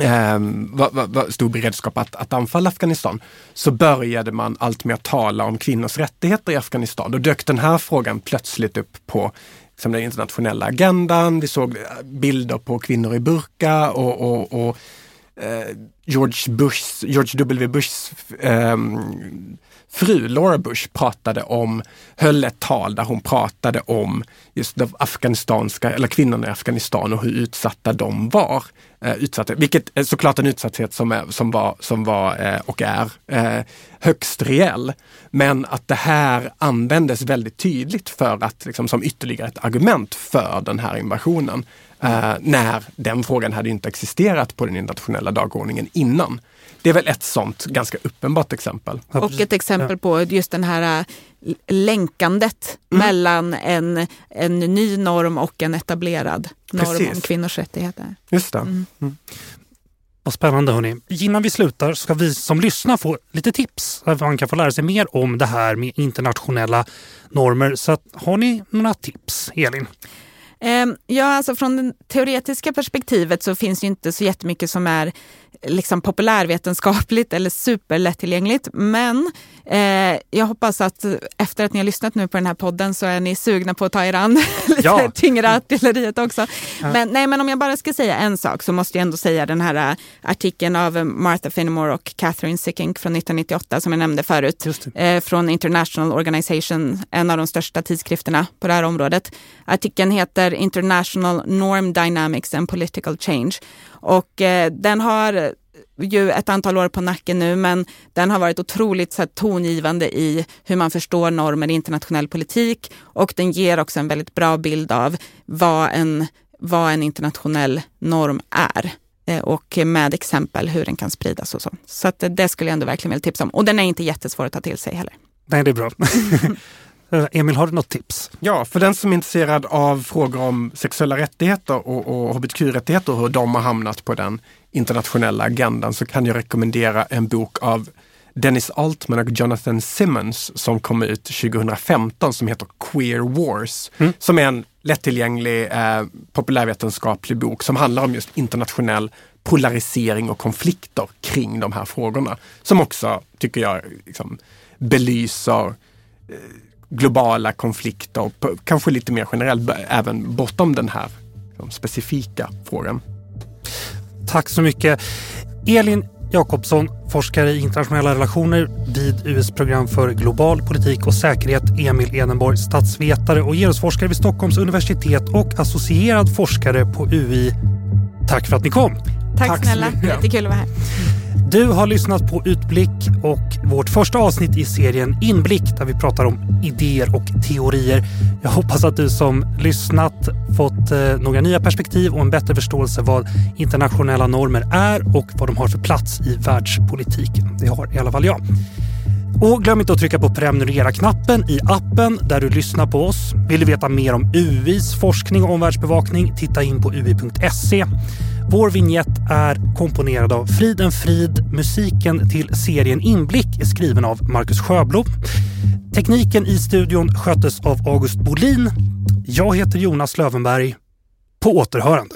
eh, var, var, stor beredskap att, att anfalla Afghanistan, så började man alltmer tala om kvinnors rättigheter i Afghanistan. Då dök den här frågan plötsligt upp på liksom, den internationella agendan. Vi såg bilder på kvinnor i burka och, och, och eh, George, Bush, George W Bushs eh, fru Laura Bush pratade om, höll ett tal där hon pratade om just de afghanistanska, eller kvinnorna i Afghanistan och hur utsatta de var. Eh, utsatta, vilket är såklart en utsatthet som, är, som var, som var eh, och är eh, högst reell. Men att det här användes väldigt tydligt för att, liksom, som ytterligare ett argument för den här invasionen. Eh, när den frågan hade inte existerat på den internationella dagordningen innan. Det är väl ett sånt ganska uppenbart exempel. Och ett exempel på just den här äh, länkandet mm. mellan en, en ny norm och en etablerad norm Precis. om kvinnors rättigheter. Just det. Mm. Mm. Vad spännande hörni. Innan vi slutar ska vi som lyssnar få lite tips. Där man kan få lära sig mer om det här med internationella normer. Så att, har ni några tips, Elin? Ehm, ja, alltså från det teoretiska perspektivet så finns det inte så jättemycket som är liksom populärvetenskapligt eller superlättillgängligt. Men eh, jag hoppas att efter att ni har lyssnat nu på den här podden så är ni sugna på att ta er an lite ja. tyngre artilleriet också. Ja. Men, nej, men om jag bara ska säga en sak så måste jag ändå säga den här uh, artikeln av Martha Finnemore och Catherine Sickink från 1998 som jag nämnde förut. Eh, från International Organization, en av de största tidskrifterna på det här området. Artikeln heter International Norm Dynamics and Political Change. Och eh, den har ju ett antal år på nacken nu, men den har varit otroligt så här, tongivande i hur man förstår normer i internationell politik och den ger också en väldigt bra bild av vad en, vad en internationell norm är eh, och med exempel hur den kan spridas och så. Så att det skulle jag ändå verkligen vilja tipsa om. Och den är inte jättesvår att ta till sig heller. Nej, det är bra. Eh, Emil, har du något tips? Ja, för den som är intresserad av frågor om sexuella rättigheter och, och hbtq-rättigheter och hur de har hamnat på den internationella agendan så kan jag rekommendera en bok av Dennis Altman och Jonathan Simmons som kom ut 2015 som heter Queer Wars. Mm. Som är en lättillgänglig eh, populärvetenskaplig bok som handlar om just internationell polarisering och konflikter kring de här frågorna. Som också, tycker jag, liksom, belyser eh, globala konflikter, kanske lite mer generellt, även bortom den här liksom, specifika frågan. Tack så mycket. Elin Jakobsson, forskare i internationella relationer vid US program för global politik och säkerhet. Emil Edenborg, statsvetare och genusforskare vid Stockholms universitet och associerad forskare på UI. Tack för att ni kom. Tack, Tack snälla, jättekul att vara här. Du har lyssnat på Utblick och vårt första avsnitt i serien Inblick där vi pratar om idéer och teorier. Jag hoppas att du som lyssnat fått eh, några nya perspektiv och en bättre förståelse vad internationella normer är och vad de har för plats i världspolitiken. Det har i alla fall jag. Och glöm inte att trycka på prenumerera-knappen i appen där du lyssnar på oss. Vill du veta mer om UIs forskning och omvärldsbevakning? Titta in på ui.se. Vår vignett är komponerad av Friden Frid. Musiken till serien Inblick är skriven av Marcus Sjöblom. Tekniken i studion sköttes av August Bolin. Jag heter Jonas Lövenberg. På återhörande.